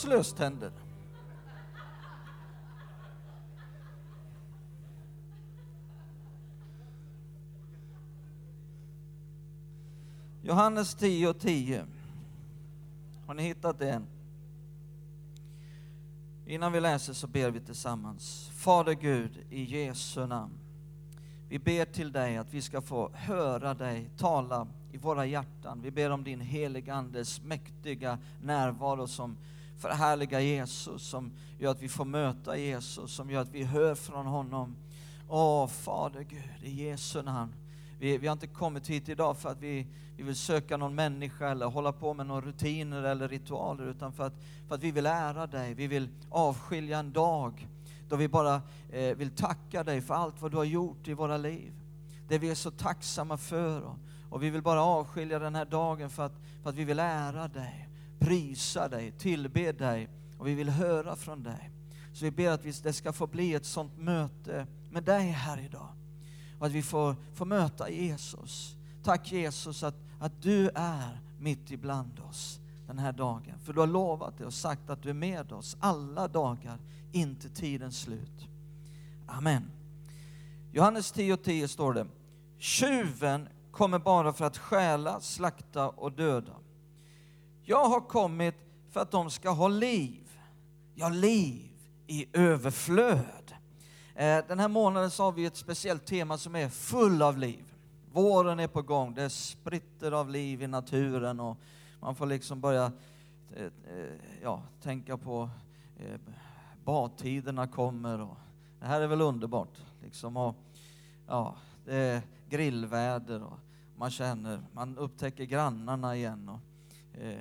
Veckans löständer. Johannes 10 och 10. Har ni hittat det än? Innan vi läser så ber vi tillsammans. Fader Gud, i Jesu namn. Vi ber till dig att vi ska få höra dig tala i våra hjärtan. Vi ber om din heliga Andes mäktiga närvaro som förhärliga Jesus, som gör att vi får möta Jesus, som gör att vi hör från honom. Åh, Fader Gud, i Jesu namn. Vi, vi har inte kommit hit idag för att vi, vi vill söka någon människa eller hålla på med några rutiner eller ritualer, utan för att, för att vi vill ära dig. Vi vill avskilja en dag då vi bara eh, vill tacka dig för allt vad du har gjort i våra liv. Det vi är så tacksamma för. Och, och vi vill bara avskilja den här dagen för att, för att vi vill ära dig prisa dig, tillbe dig och vi vill höra från dig. Så vi ber att det ska få bli ett sånt möte med dig här idag. Och att vi får, får möta Jesus. Tack Jesus att, att du är mitt ibland oss den här dagen. För du har lovat det och sagt att du är med oss alla dagar inte tidens slut. Amen. Johannes 10.10 10 står det. Tjuven kommer bara för att stjäla, slakta och döda. Jag har kommit för att de ska ha liv. Ja, liv i överflöd. Eh, den här månaden så har vi ett speciellt tema som är full av liv. Våren är på gång, det spritter av liv i naturen och man får liksom börja eh, eh, ja, tänka på badtiderna kommer. Och det här är väl underbart. Liksom och, ja, det är grillväder och man känner, man upptäcker grannarna igen. Och, eh,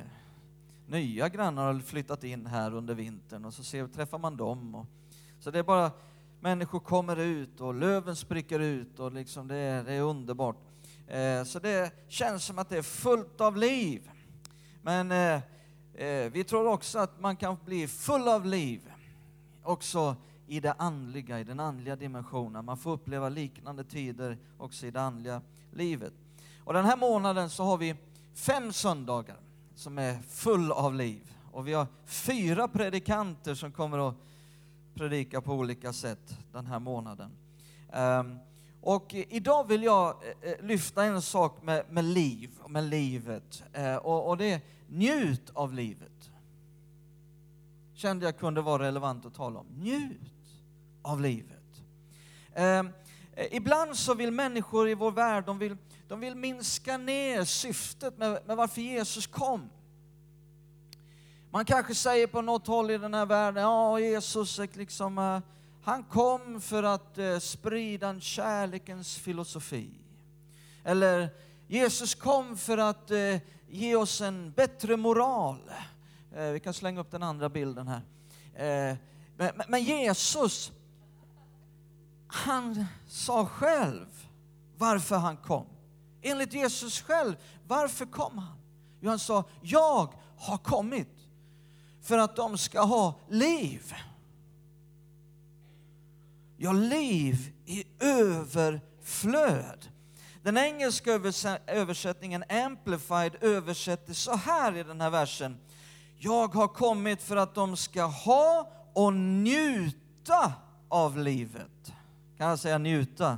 nya grannar har flyttat in här under vintern och så ser, träffar man dem. Och, så det är bara, människor kommer ut och löven spricker ut och liksom det, är, det är underbart. Eh, så det känns som att det är fullt av liv. Men eh, eh, vi tror också att man kan bli full av liv också i det andliga, i den andliga dimensionen. Man får uppleva liknande tider också i det andliga livet. Och den här månaden så har vi fem söndagar som är full av liv. Och vi har fyra predikanter som kommer att predika på olika sätt den här månaden. Um, och idag vill jag eh, eh, lyfta en sak med, med liv, med livet. Uh, och, och, det är njut av livet. Kände jag kunde vara relevant att tala om. Njut av livet. Ehm, ibland så vill människor i vår värld, de vill de vill minska ner syftet med, med varför Jesus kom. Man kanske säger på något håll i den här världen, ja Jesus liksom, eh, han kom för att eh, sprida en kärlekens filosofi. Eller Jesus kom för att eh, ge oss en bättre moral. vi kan slänga upp den andra bilden här. Men Jesus, han sa själv varför han kom. Enligt Jesus själv, varför kom han? Jo, han sa, jag har kommit för att de ska ha liv. Ja, liv i överflöd. Den engelska översättningen, Amplified, översätter så här i den här versen. Jag har kommit för att de ska ha och njuta av livet. Kan jag säga njuta?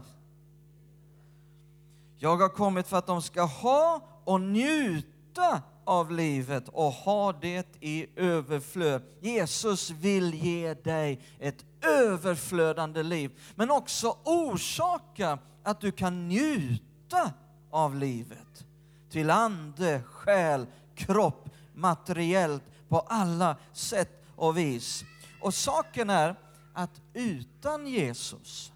Jag har kommit för att de ska ha och njuta av livet och ha det i överflöd. Jesus vill ge dig ett överflödande liv, men också orsaka att du kan njuta av livet. Till ande, själ, kropp, materiellt, på alla sätt och vis. Och saken är att utan Jesus,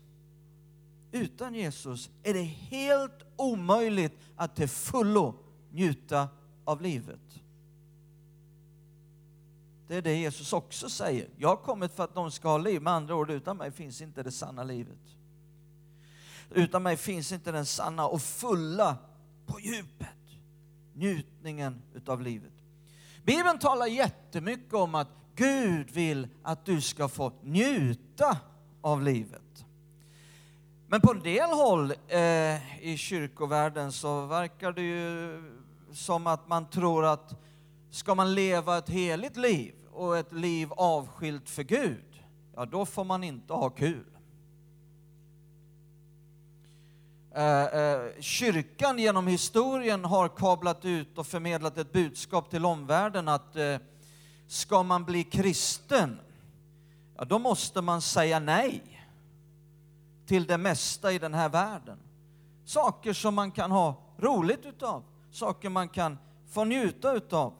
utan Jesus är det helt omöjligt att till fullo njuta av livet. Det är det Jesus också säger. Jag har kommit för att de ska ha liv. Med andra ord, utan mig finns inte det sanna livet. Utan mig finns inte den sanna och fulla, på djupet, njutningen utav livet. Bibeln talar jättemycket om att Gud vill att du ska få njuta av livet. Men på en del håll eh, i kyrkovärlden så verkar det ju som att man tror att ska man leva ett heligt liv och ett liv avskilt för Gud, ja då får man inte ha kul. Eh, eh, kyrkan genom historien har kablat ut och förmedlat ett budskap till omvärlden att eh, ska man bli kristen, ja då måste man säga nej till det mesta i den här världen. Saker som man kan ha roligt utav, saker man kan få njuta utav.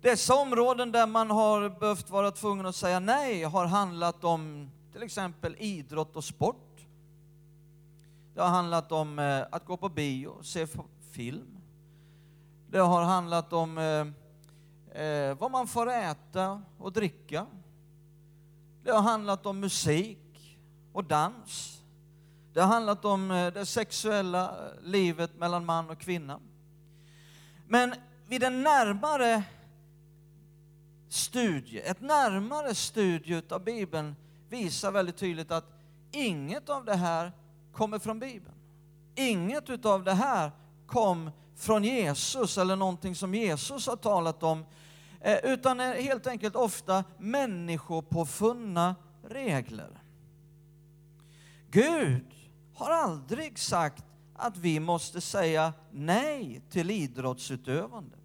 Dessa områden där man har behövt vara tvungen att säga nej har handlat om till exempel idrott och sport. Det har handlat om eh, att gå på bio, se film. Det har handlat om eh, eh, vad man får äta och dricka. Det har handlat om musik och dans. Det har handlat om eh, det sexuella eh, livet mellan man och kvinna. Men vid en närmare studie, ett närmare studie av Bibeln visar väldigt tydligt att inget av det här kommer från Bibeln. Inget utav det här kom från Jesus eller någonting som Jesus har talat om, eh, utan är helt enkelt ofta människopåfunna regler. Gud har aldrig sagt att vi måste säga nej till idrottsutövande.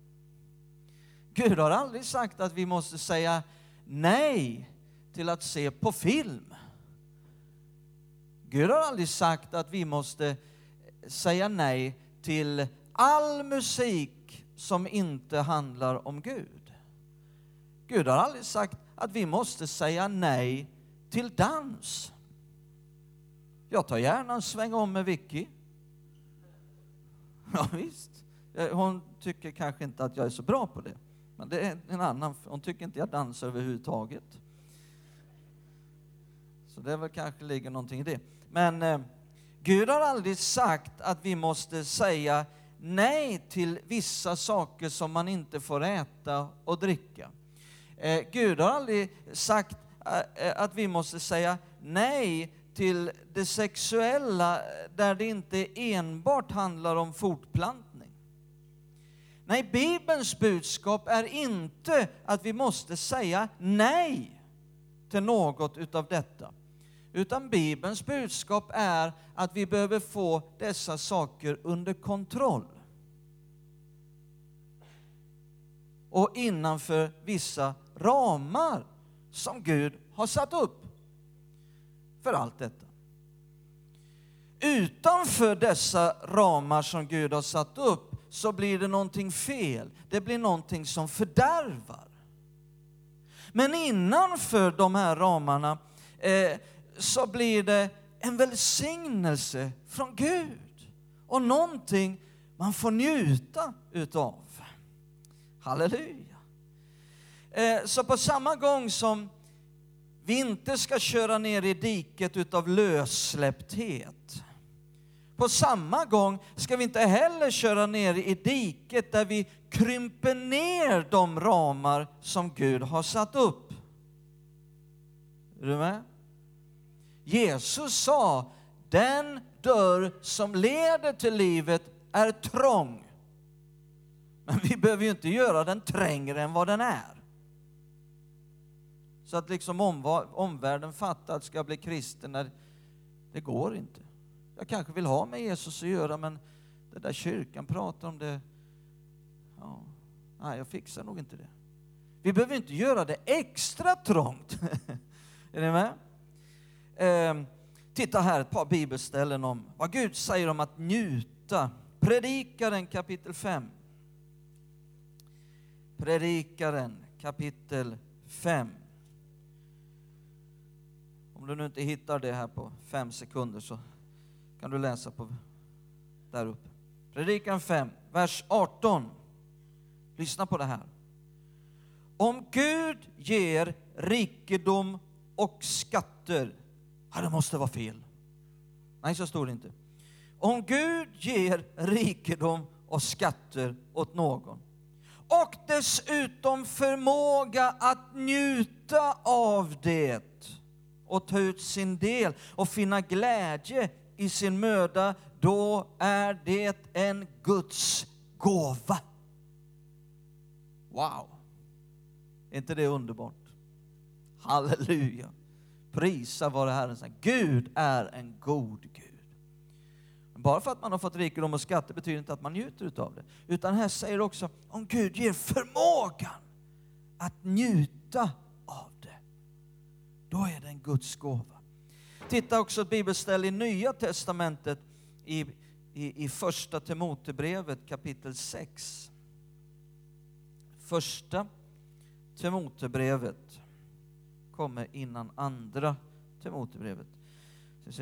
Gud har aldrig sagt att vi måste säga nej till att se på film. Gud har aldrig sagt att vi måste säga nej till all musik som inte handlar om Gud. Gud har aldrig sagt att vi måste säga nej till dans. Jag tar gärna en sväng om med Vicky. Ja, visst. Eh, hon tycker kanske inte att jag är så bra på det. Men det är en annan, hon tycker inte jag dansar överhuvudtaget. Så det väl kanske ligger någonting i det. Men eh, Gud har aldrig sagt att vi måste säga nej till vissa saker som man inte får äta och dricka. Eh, Gud har aldrig sagt eh, eh att vi måste säga nej till det sexuella där det inte enbart handlar om fortplantning. Nej, Bibelns budskap är inte att vi måste säga nej till något utav detta. Utan Bibelns budskap är att vi behöver få dessa saker under kontroll. Och innanför vissa ramar som Gud har satt upp för allt detta. Utanför dessa ramar som Gud har satt upp så blir det någonting fel. Det blir någonting som fördärvar. Men innanför de här ramarna eh, så blir det en välsignelse från Gud och någonting man får njuta utav. Halleluja! Eh, så på samma gång som vi inte ska köra ner i diket utav lössläppthet, på samma gång ska vi inte heller köra ner i diket där vi krymper ner de ramar som Gud har satt upp. Är du med? Jesus sa, den dörr som leder till livet är trång. Men vi behöver ju inte göra den trängre än vad den är. Så att liksom omvärlden fattar att ska jag bli kristen, det går inte. Jag kanske vill ha med Jesus att göra, men det där kyrkan pratar om det, ja, nej, jag fixar nog inte det. Vi behöver inte göra det extra trångt. är ni med? Eh, titta här, ett par bibelställen om vad Gud säger om att njuta. Predikaren kapitel 5. Predikaren kapitel 5. Om du nu inte hittar det här på fem sekunder så kan du läsa på där uppe. Predikan 5, vers 18. Lyssna på det här. Om Gud ger rikedom och skatter, ja det måste vara fel. Nej, så står det inte. Om Gud ger rikedom och skatter åt någon och dessutom förmåga att njuta av det och ta ut sin del och finna glädje i sin möda, då är det en Guds gåva. Wow! Är inte det underbart? Halleluja! Prisa vare Herren. Gud är en god Gud. Bara för att man har fått rikedom och skatter betyder inte att man njuter av det. Utan här säger det också om Gud ger förmågan att njuta av det. Då är det en Guds gåva. Titta också ett bibelställe i Nya Testamentet i, i, i första Timotebrevet kapitel 6. Första Timotebrevet kommer innan andra Timotebrevet.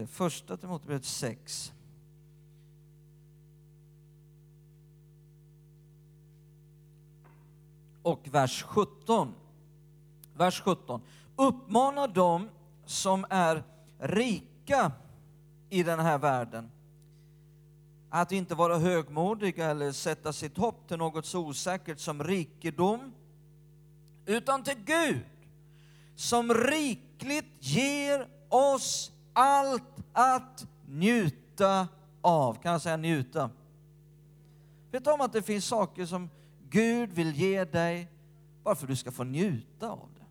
Första Timotebrevet 6. och vers 17. Vers 17. Uppmana dem som är rika i den här världen att inte vara högmodiga eller sätta sitt hopp till något så osäkert som rikedom, utan till Gud som rikligt ger oss allt att njuta av. Kan jag säga njuta? Vet du om att det finns saker som Gud vill ge dig bara för att du ska få njuta av det.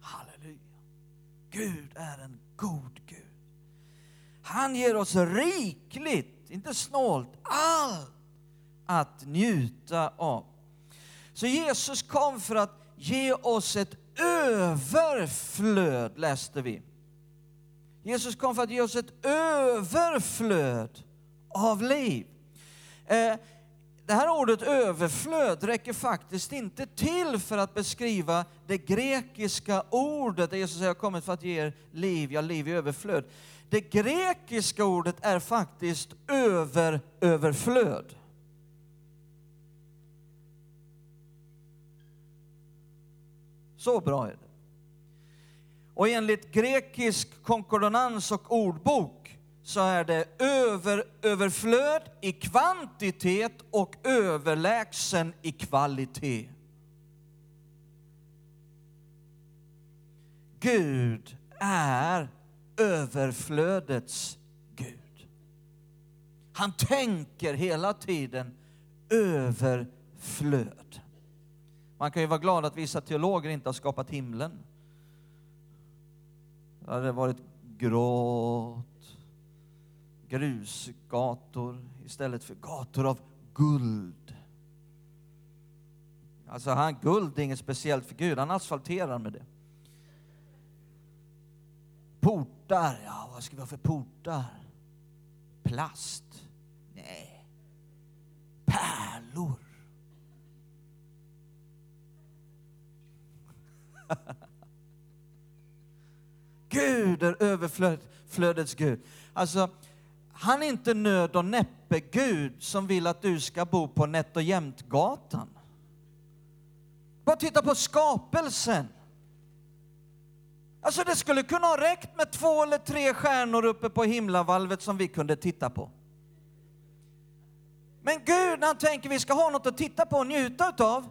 Halleluja. Gud är en god Gud. Han ger oss rikligt, inte snålt, allt att njuta av. Så Jesus kom för att ge oss ett överflöd, läste vi. Jesus kom för att ge oss ett överflöd av liv. Eh, det här ordet överflöd räcker faktiskt inte till för att beskriva det grekiska ordet där Jesus säger jag har kommit för att ge er liv, ja liv i överflöd. Det grekiska ordet är faktiskt över, överflöd. Så bra är det. Och enligt grekisk konkordonans och ordbok så är det över, överflöd i kvantitet och överlägsen i kvalitet. Gud är överflödets Gud. Han tänker hela tiden överflöd. Man kan ju vara glad att vissa teologer inte har skapat himlen. Det hade varit gråt grusgator istället för gator av guld. Alltså, han, guld är inget speciellt för Gud, han asfalterar med det. Portar, ja vad ska vi ha för portar? Plast? Nej. Pärlor? Gud är överflödets Gud. Alltså, han är inte nöd och näppe Gud som vill att du ska bo på Nätt och Jämtgatan. Bara titta på skapelsen. Alltså det skulle kunna ha räckt med två eller tre stjärnor uppe på himlavalvet som vi kunde titta på. Men Gud, när han tänker vi ska ha något att titta på och njuta utav,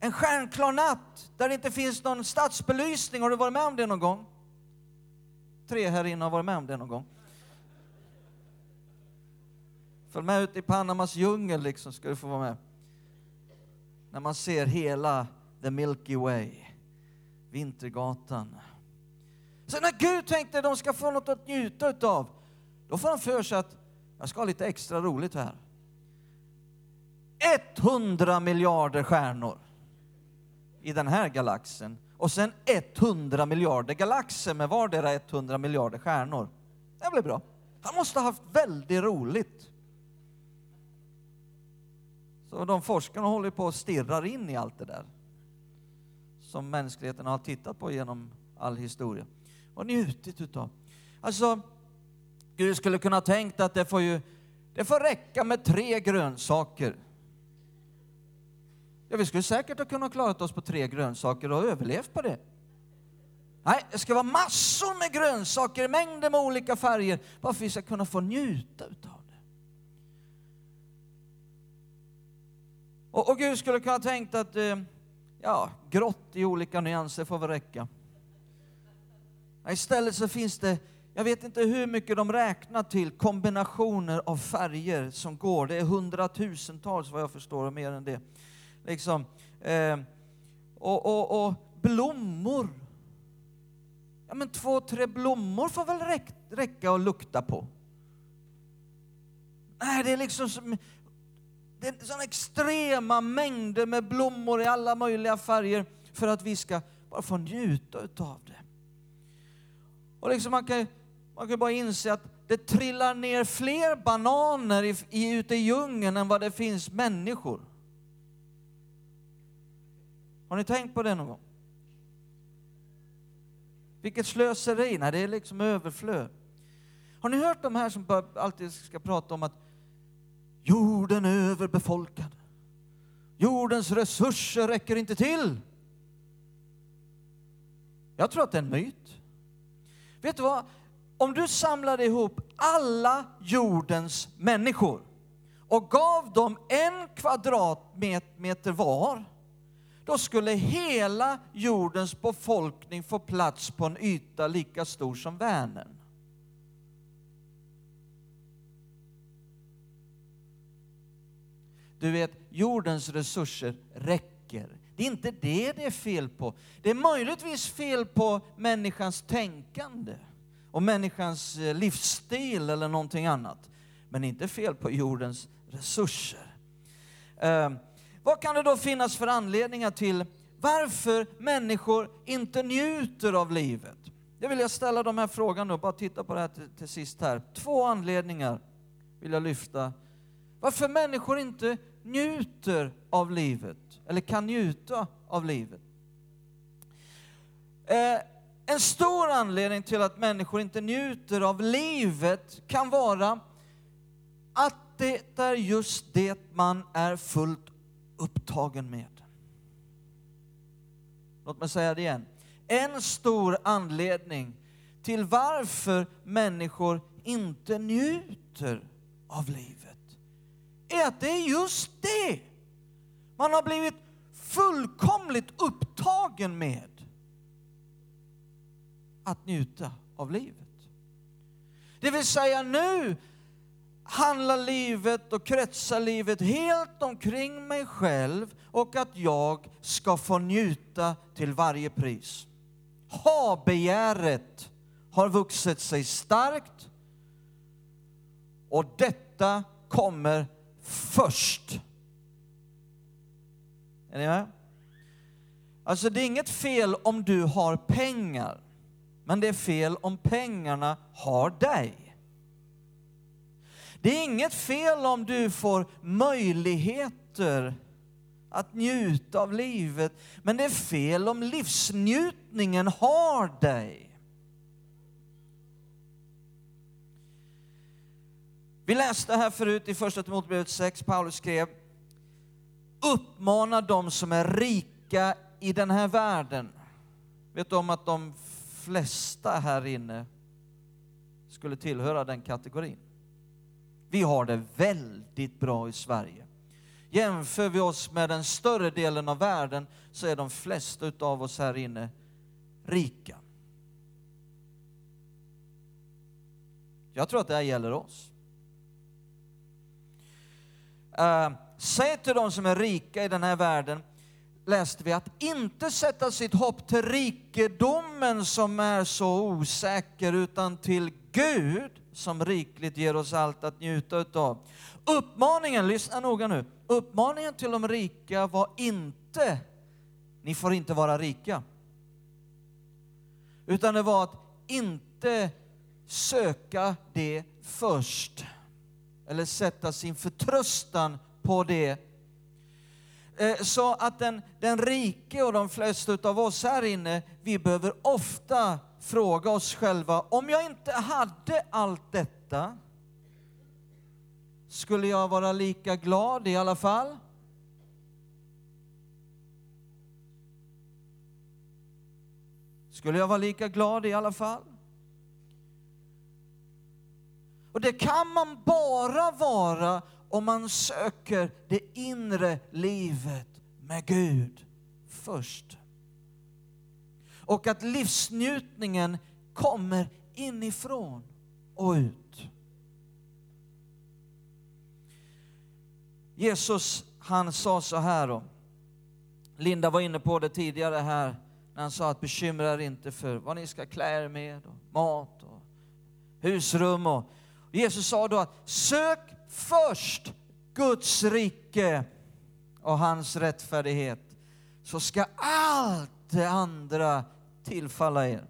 en stjärnklar natt där det inte finns någon stadsbelysning, har du varit med om det någon gång? Tre här inne har varit med om det någon gång. Följ med ut i Panamas djungel liksom, ska du få vara med. När man ser hela the Milky Way, Vintergatan. Så när Gud tänkte att de ska få något att njuta utav, då får han för sig att jag ska ha lite extra roligt här. 100 miljarder stjärnor i den här galaxen och sen 100 miljarder galaxer med vardera 100 miljarder stjärnor. Det blir bra. Han måste ha haft väldigt roligt. Så de forskarna håller på och stirrar in i allt det där som mänskligheten har tittat på genom all historia och njutit utav. Alltså, Gud skulle kunna tänkt att det får ju det får räcka med tre grönsaker. Ja, vi skulle säkert ha kunnat klara oss på tre grönsaker och överlevt på det. Nej, det ska vara massor med grönsaker, mängder med olika färger, bara för att vi ska kunna få njuta utav Och, och Gud skulle kunna tänkt att, eh, ja, grått i olika nyanser får väl räcka. Istället så finns det, jag vet inte hur mycket de räknar till, kombinationer av färger som går. Det är hundratusentals vad jag förstår, och mer än det. Liksom, eh, och, och, och blommor Ja, men två, tre blommor får väl räcka att lukta på. Nej, det är liksom det är såna extrema mängder med blommor i alla möjliga färger för att vi ska bara få njuta av det. Och liksom man, kan, man kan bara inse att det trillar ner fler bananer i, i, ute i djungeln än vad det finns människor. Har ni tänkt på det någon gång? Vilket slöseri! Nej, det är liksom överflöd. Har ni hört de här som alltid ska prata om att jorden är överbefolkad? Jordens resurser räcker inte till. Jag tror att det är en myt. Vet du vad? Om du samlade ihop alla jordens människor och gav dem en kvadratmeter var, då skulle hela jordens befolkning få plats på en yta lika stor som Vänern. Du vet, jordens resurser räcker. Det är inte det det är fel på. Det är möjligtvis fel på människans tänkande och människans eh, livsstil eller någonting annat. Men inte fel på jordens resurser. Eh, vad kan det då finnas för anledningar till varför människor inte njuter av livet? Jag vill jag ställa de här frågorna nu, bara titta på det här till, till sist här. Två anledningar vill jag lyfta. Varför människor inte njuter av livet, eller kan njuta av livet. Eh, en stor anledning till att människor inte njuter av livet kan vara att det är just det man är fullt upptagen med. Låt mig säga det igen. En stor anledning till varför människor inte njuter av livet är att det är just det. Man har blivit fullkomligt upptagen med att njuta av livet. Det vill säga nu handlar livet och kretsar livet helt omkring mig själv och att jag ska få njuta till varje pris. Ha-begäret har vuxit sig starkt och detta kommer först. Är ni med? Alltså det är inget fel om du har pengar, men det är fel om pengarna har dig. Det är inget fel om du får möjligheter att njuta av livet, men det är fel om livsnjutningen har dig. Vi läste här förut i första Timoteusbrevet 6, Paulus skrev uppmana de som är rika i den här världen. Vet du om att de flesta här inne skulle tillhöra den kategorin? Vi har det väldigt bra i Sverige. Jämför vi oss med den större delen av världen så är de flesta av oss här inne rika. Jag tror att det här gäller oss. Uh, säg till de som är rika i den här världen, läste vi, att inte sätta sitt hopp till rikedomen som är så osäker, utan till Gud som rikligt ger oss allt att njuta utav. Uppmaningen, lyssna noga nu, uppmaningen till de rika var inte, ni får inte vara rika. Utan det var att inte söka det först eller sätta sin förtröstan på det. Eh, så att den, den rike och de flesta av oss här inne, vi behöver ofta fråga oss själva, om jag inte hade allt detta, skulle jag vara lika glad i alla fall? Skulle jag vara lika glad i alla fall? Och det kan man bara vara om man söker det inre livet med Gud först. Och att livsnjutningen kommer inifrån och ut. Jesus han sa så här då. Linda var inne på det tidigare här när han sa att bekymra er inte för vad ni ska klä er med, och mat och husrum. Och Jesus sa då att sök först Guds rike och hans rättfärdighet så ska allt det andra tillfalla er.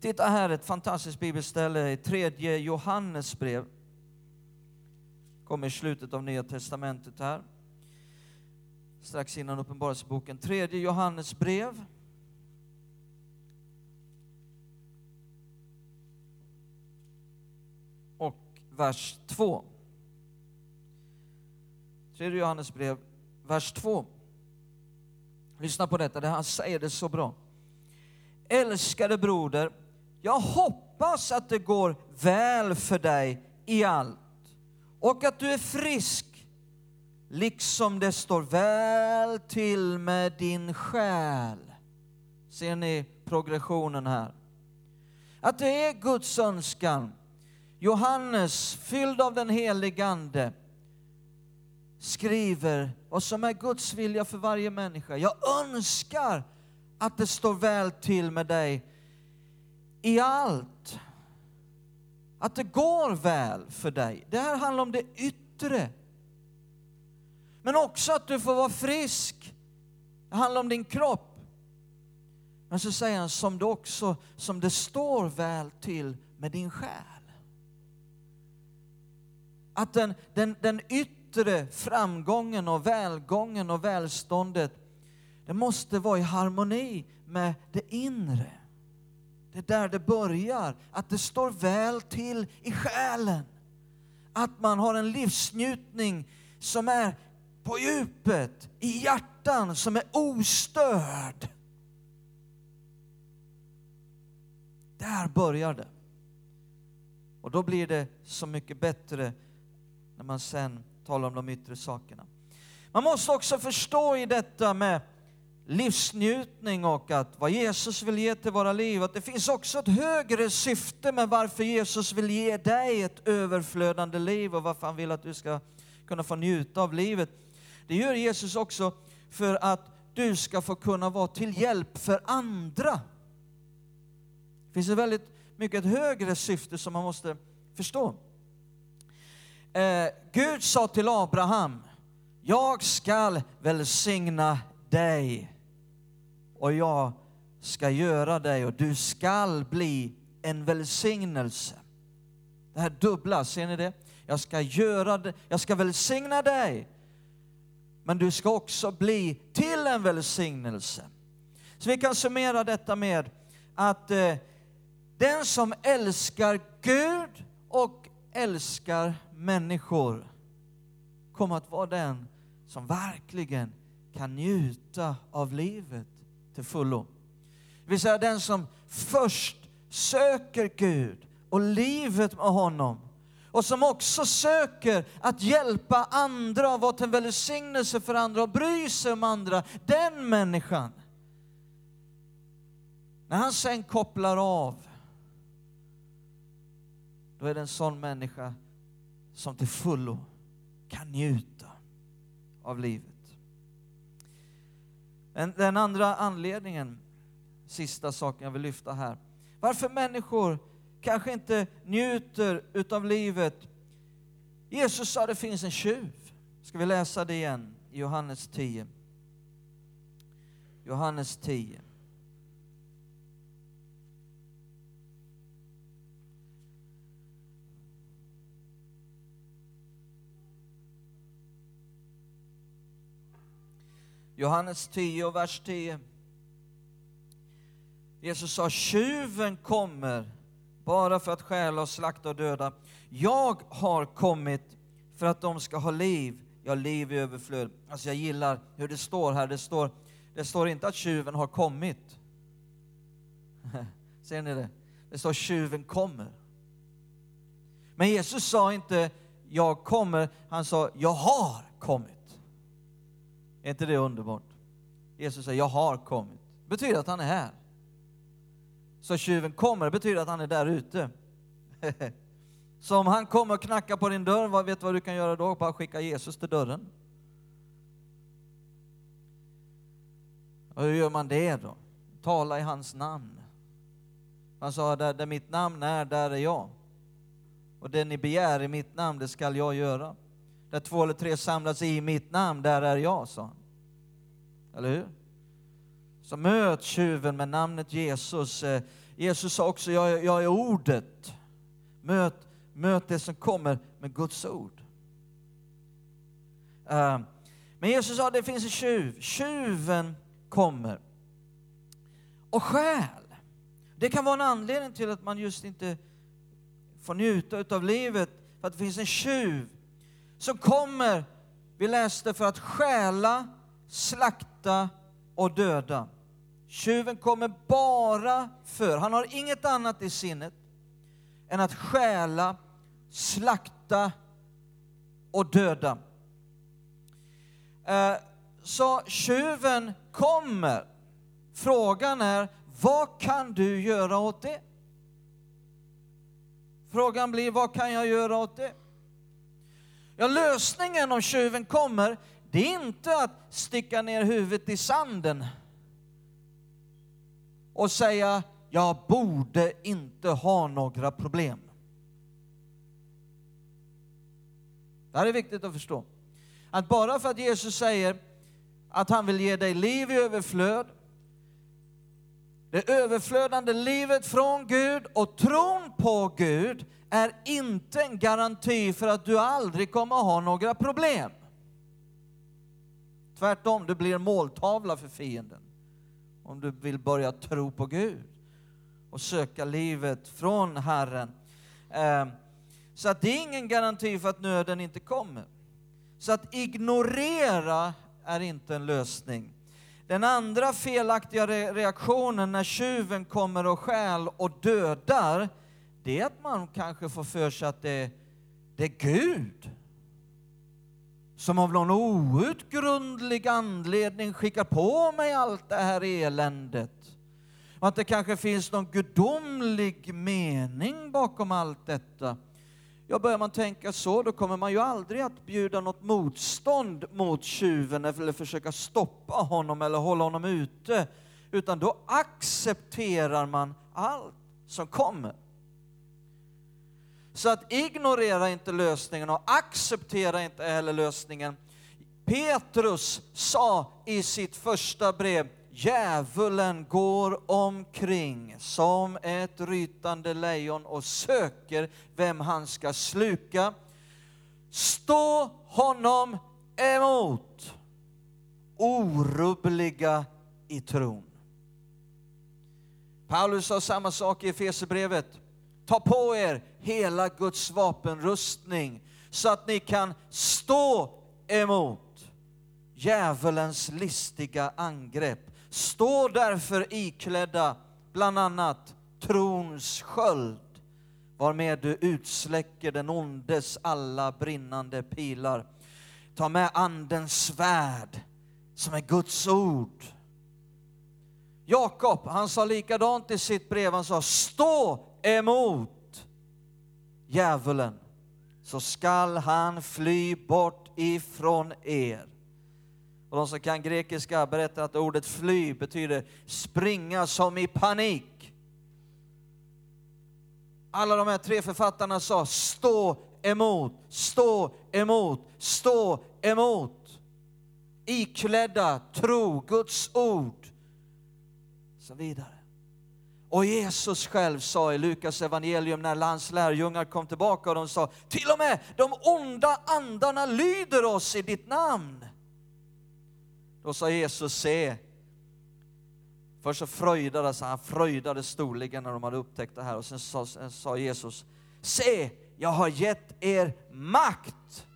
Titta här, ett fantastiskt bibelställe i tredje Johannes brev. Kommer i slutet av Nya Testamentet här. Strax innan Uppenbarelseboken. Tredje Johannes brev. Och vers 2. Tredje Johannes brev, vers 2. Lyssna på detta, det han säger det så bra. Älskade broder, jag hoppas att det går väl för dig i allt och att du är frisk, liksom det står väl till med din själ. Ser ni progressionen här? Att det är Guds önskan. Johannes, fylld av den helige Ande, skriver vad som är Guds vilja för varje människa. Jag önskar att det står väl till med dig i allt. Att det går väl för dig. Det här handlar om det yttre. Men också att du får vara frisk. Det handlar om din kropp. Men så säger han som det också, som det står väl till med din själ. Att den, den, den yttre framgången och välgången och välståndet, det måste vara i harmoni med det inre. Det är där det börjar, att det står väl till i själen. Att man har en livsnjutning som är på djupet, i hjärtan, som är ostörd. Där börjar det. Och då blir det så mycket bättre när man sen talar om de yttre sakerna. Man måste också förstå i detta med livsnjutning och att vad Jesus vill ge till våra liv, att det finns också ett högre syfte med varför Jesus vill ge dig ett överflödande liv och varför han vill att du ska kunna få njuta av livet. Det gör Jesus också för att du ska få kunna vara till hjälp för andra. Det finns ett väldigt mycket ett högre syfte som man måste förstå. Eh, Gud sa till Abraham, jag skall välsigna dig och jag ska göra dig och du skall bli en välsignelse. Det här dubbla, ser ni det? Jag ska göra det, jag ska välsigna dig, men du ska också bli till en välsignelse. Så vi kan summera detta med att eh, den som älskar Gud och älskar människor kommer att vara den som verkligen kan njuta av livet till fullo. Det vill säga den som först söker Gud och livet med honom och som också söker att hjälpa andra och vara till välsignelse för andra och bry sig om andra. Den människan, när han sen kopplar av, då är det en sån människa som till fullo kan njuta av livet. Den andra anledningen, sista saken jag vill lyfta här. Varför människor kanske inte njuter utav livet. Jesus sa det finns en tjuv. Ska vi läsa det igen i Johannes 10. Johannes 10. Johannes 10 vers 10. Jesus sa, tjuven kommer bara för att stjäla och slakta och döda. Jag har kommit för att de ska ha liv, ja, liv i överflöd. Alltså jag gillar hur det står här. Det står, det står inte att tjuven har kommit. Ser ni det? Det står tjuven kommer. Men Jesus sa inte jag kommer, han sa jag har kommit. Är inte det underbart? Jesus säger jag har kommit. Det betyder att han är här. Så tjuven kommer, det betyder att han är där ute. Så om han kommer och knackar på din dörr, vad vet du vad du kan göra då? Bara skicka Jesus till dörren. Och hur gör man det då? Tala i hans namn. Han sa, där, där mitt namn är, där är jag. Och det ni begär i mitt namn, det skall jag göra. Där två eller tre samlas i mitt namn, där är jag, sa han. Eller hur? Så möt tjuven med namnet Jesus. Eh, Jesus sa också, jag, jag är ordet. Möt, möt det som kommer med Guds ord. Eh, men Jesus sa, det finns en tjuv. Tjuven kommer och stjäl. Det kan vara en anledning till att man just inte får njuta av livet, för att det finns en tjuv som kommer, vi läste, för att stjäla, slakta och döda. Tjuven kommer bara för, han har inget annat i sinnet än att stjäla, slakta och döda. Eh, så tjuven kommer. Frågan är, vad kan du göra åt det? Frågan blir, vad kan jag göra åt det? Ja, lösningen om tjuven kommer, det är inte att sticka ner huvudet i sanden och säga, jag borde inte ha några problem. Det här är viktigt att förstå. Att bara för att Jesus säger att han vill ge dig liv i överflöd, det överflödande livet från Gud och tron på Gud är inte en garanti för att du aldrig kommer att ha några problem. Tvärtom, du blir en måltavla för fienden om du vill börja tro på Gud och söka livet från Herren. Ehm, så att det är ingen garanti för att nöden inte kommer. Så att ignorera är inte en lösning. Den andra felaktiga reaktionen när tjuven kommer och stjäl och dödar, det är att man kanske får för sig att det, det är Gud som av någon outgrundlig anledning skickar på mig allt det här eländet. Och att det kanske finns någon gudomlig mening bakom allt detta. Ja, börjar man tänka så, då kommer man ju aldrig att bjuda något motstånd mot tjuven eller försöka stoppa honom eller hålla honom ute, utan då accepterar man allt som kommer. Så att ignorera inte lösningen och acceptera inte heller lösningen. Petrus sa i sitt första brev, Djävulen går omkring som ett rytande lejon och söker vem han ska sluka. Stå honom emot, orubbliga i tron. Paulus sa samma sak i Efesierbrevet. Ta på er hela Guds vapenrustning så att ni kan stå emot djävulens listiga angrepp. Stå därför iklädda bland annat trons sköld varmed du utsläcker den ondes alla brinnande pilar. Ta med andens svärd som är Guds ord. Jakob, han sa likadant i sitt brev, han sa stå emot djävulen så skall han fly bort ifrån er. Och de som kan grekiska berättar att ordet fly betyder springa som i panik. Alla de här tre författarna sa stå emot, stå emot, stå emot. Iklädda tro, Guds ord, så vidare. Och Jesus själv sa i Lukas evangelium när hans lärjungar kom tillbaka och de sa, till och med de onda andarna lyder oss i ditt namn. Då sa Jesus, se. Först så fröjdades alltså han, fröjdades storligen när de hade upptäckt det här. Och sen sa, sen sa Jesus, se, jag har gett er makt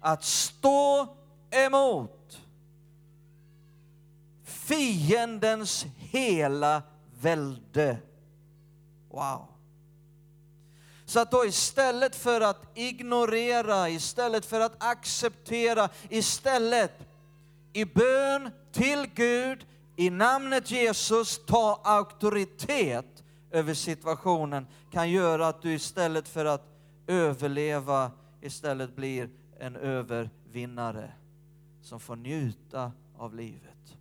att stå emot fiendens hela välde. Wow. Så att då istället för att ignorera, istället för att acceptera, istället i bön till Gud, i namnet Jesus, ta auktoritet över situationen kan göra att du istället för att överleva, istället blir en övervinnare som får njuta av livet.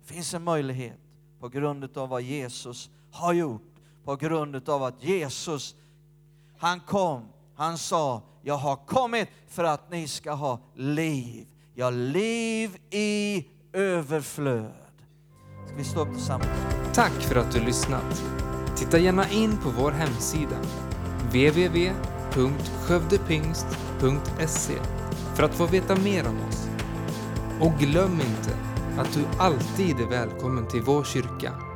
Det finns en möjlighet på grund av vad Jesus har gjort, på grund av att Jesus, han kom, han sa, jag har kommit för att ni ska ha liv. Ja, liv i överflöd. Ska vi stå upp tillsammans? Tack för att du lyssnat. Titta gärna in på vår hemsida, www.skövdepingst.se, för att få veta mer om oss. Och glöm inte att du alltid är välkommen till vår kyrka.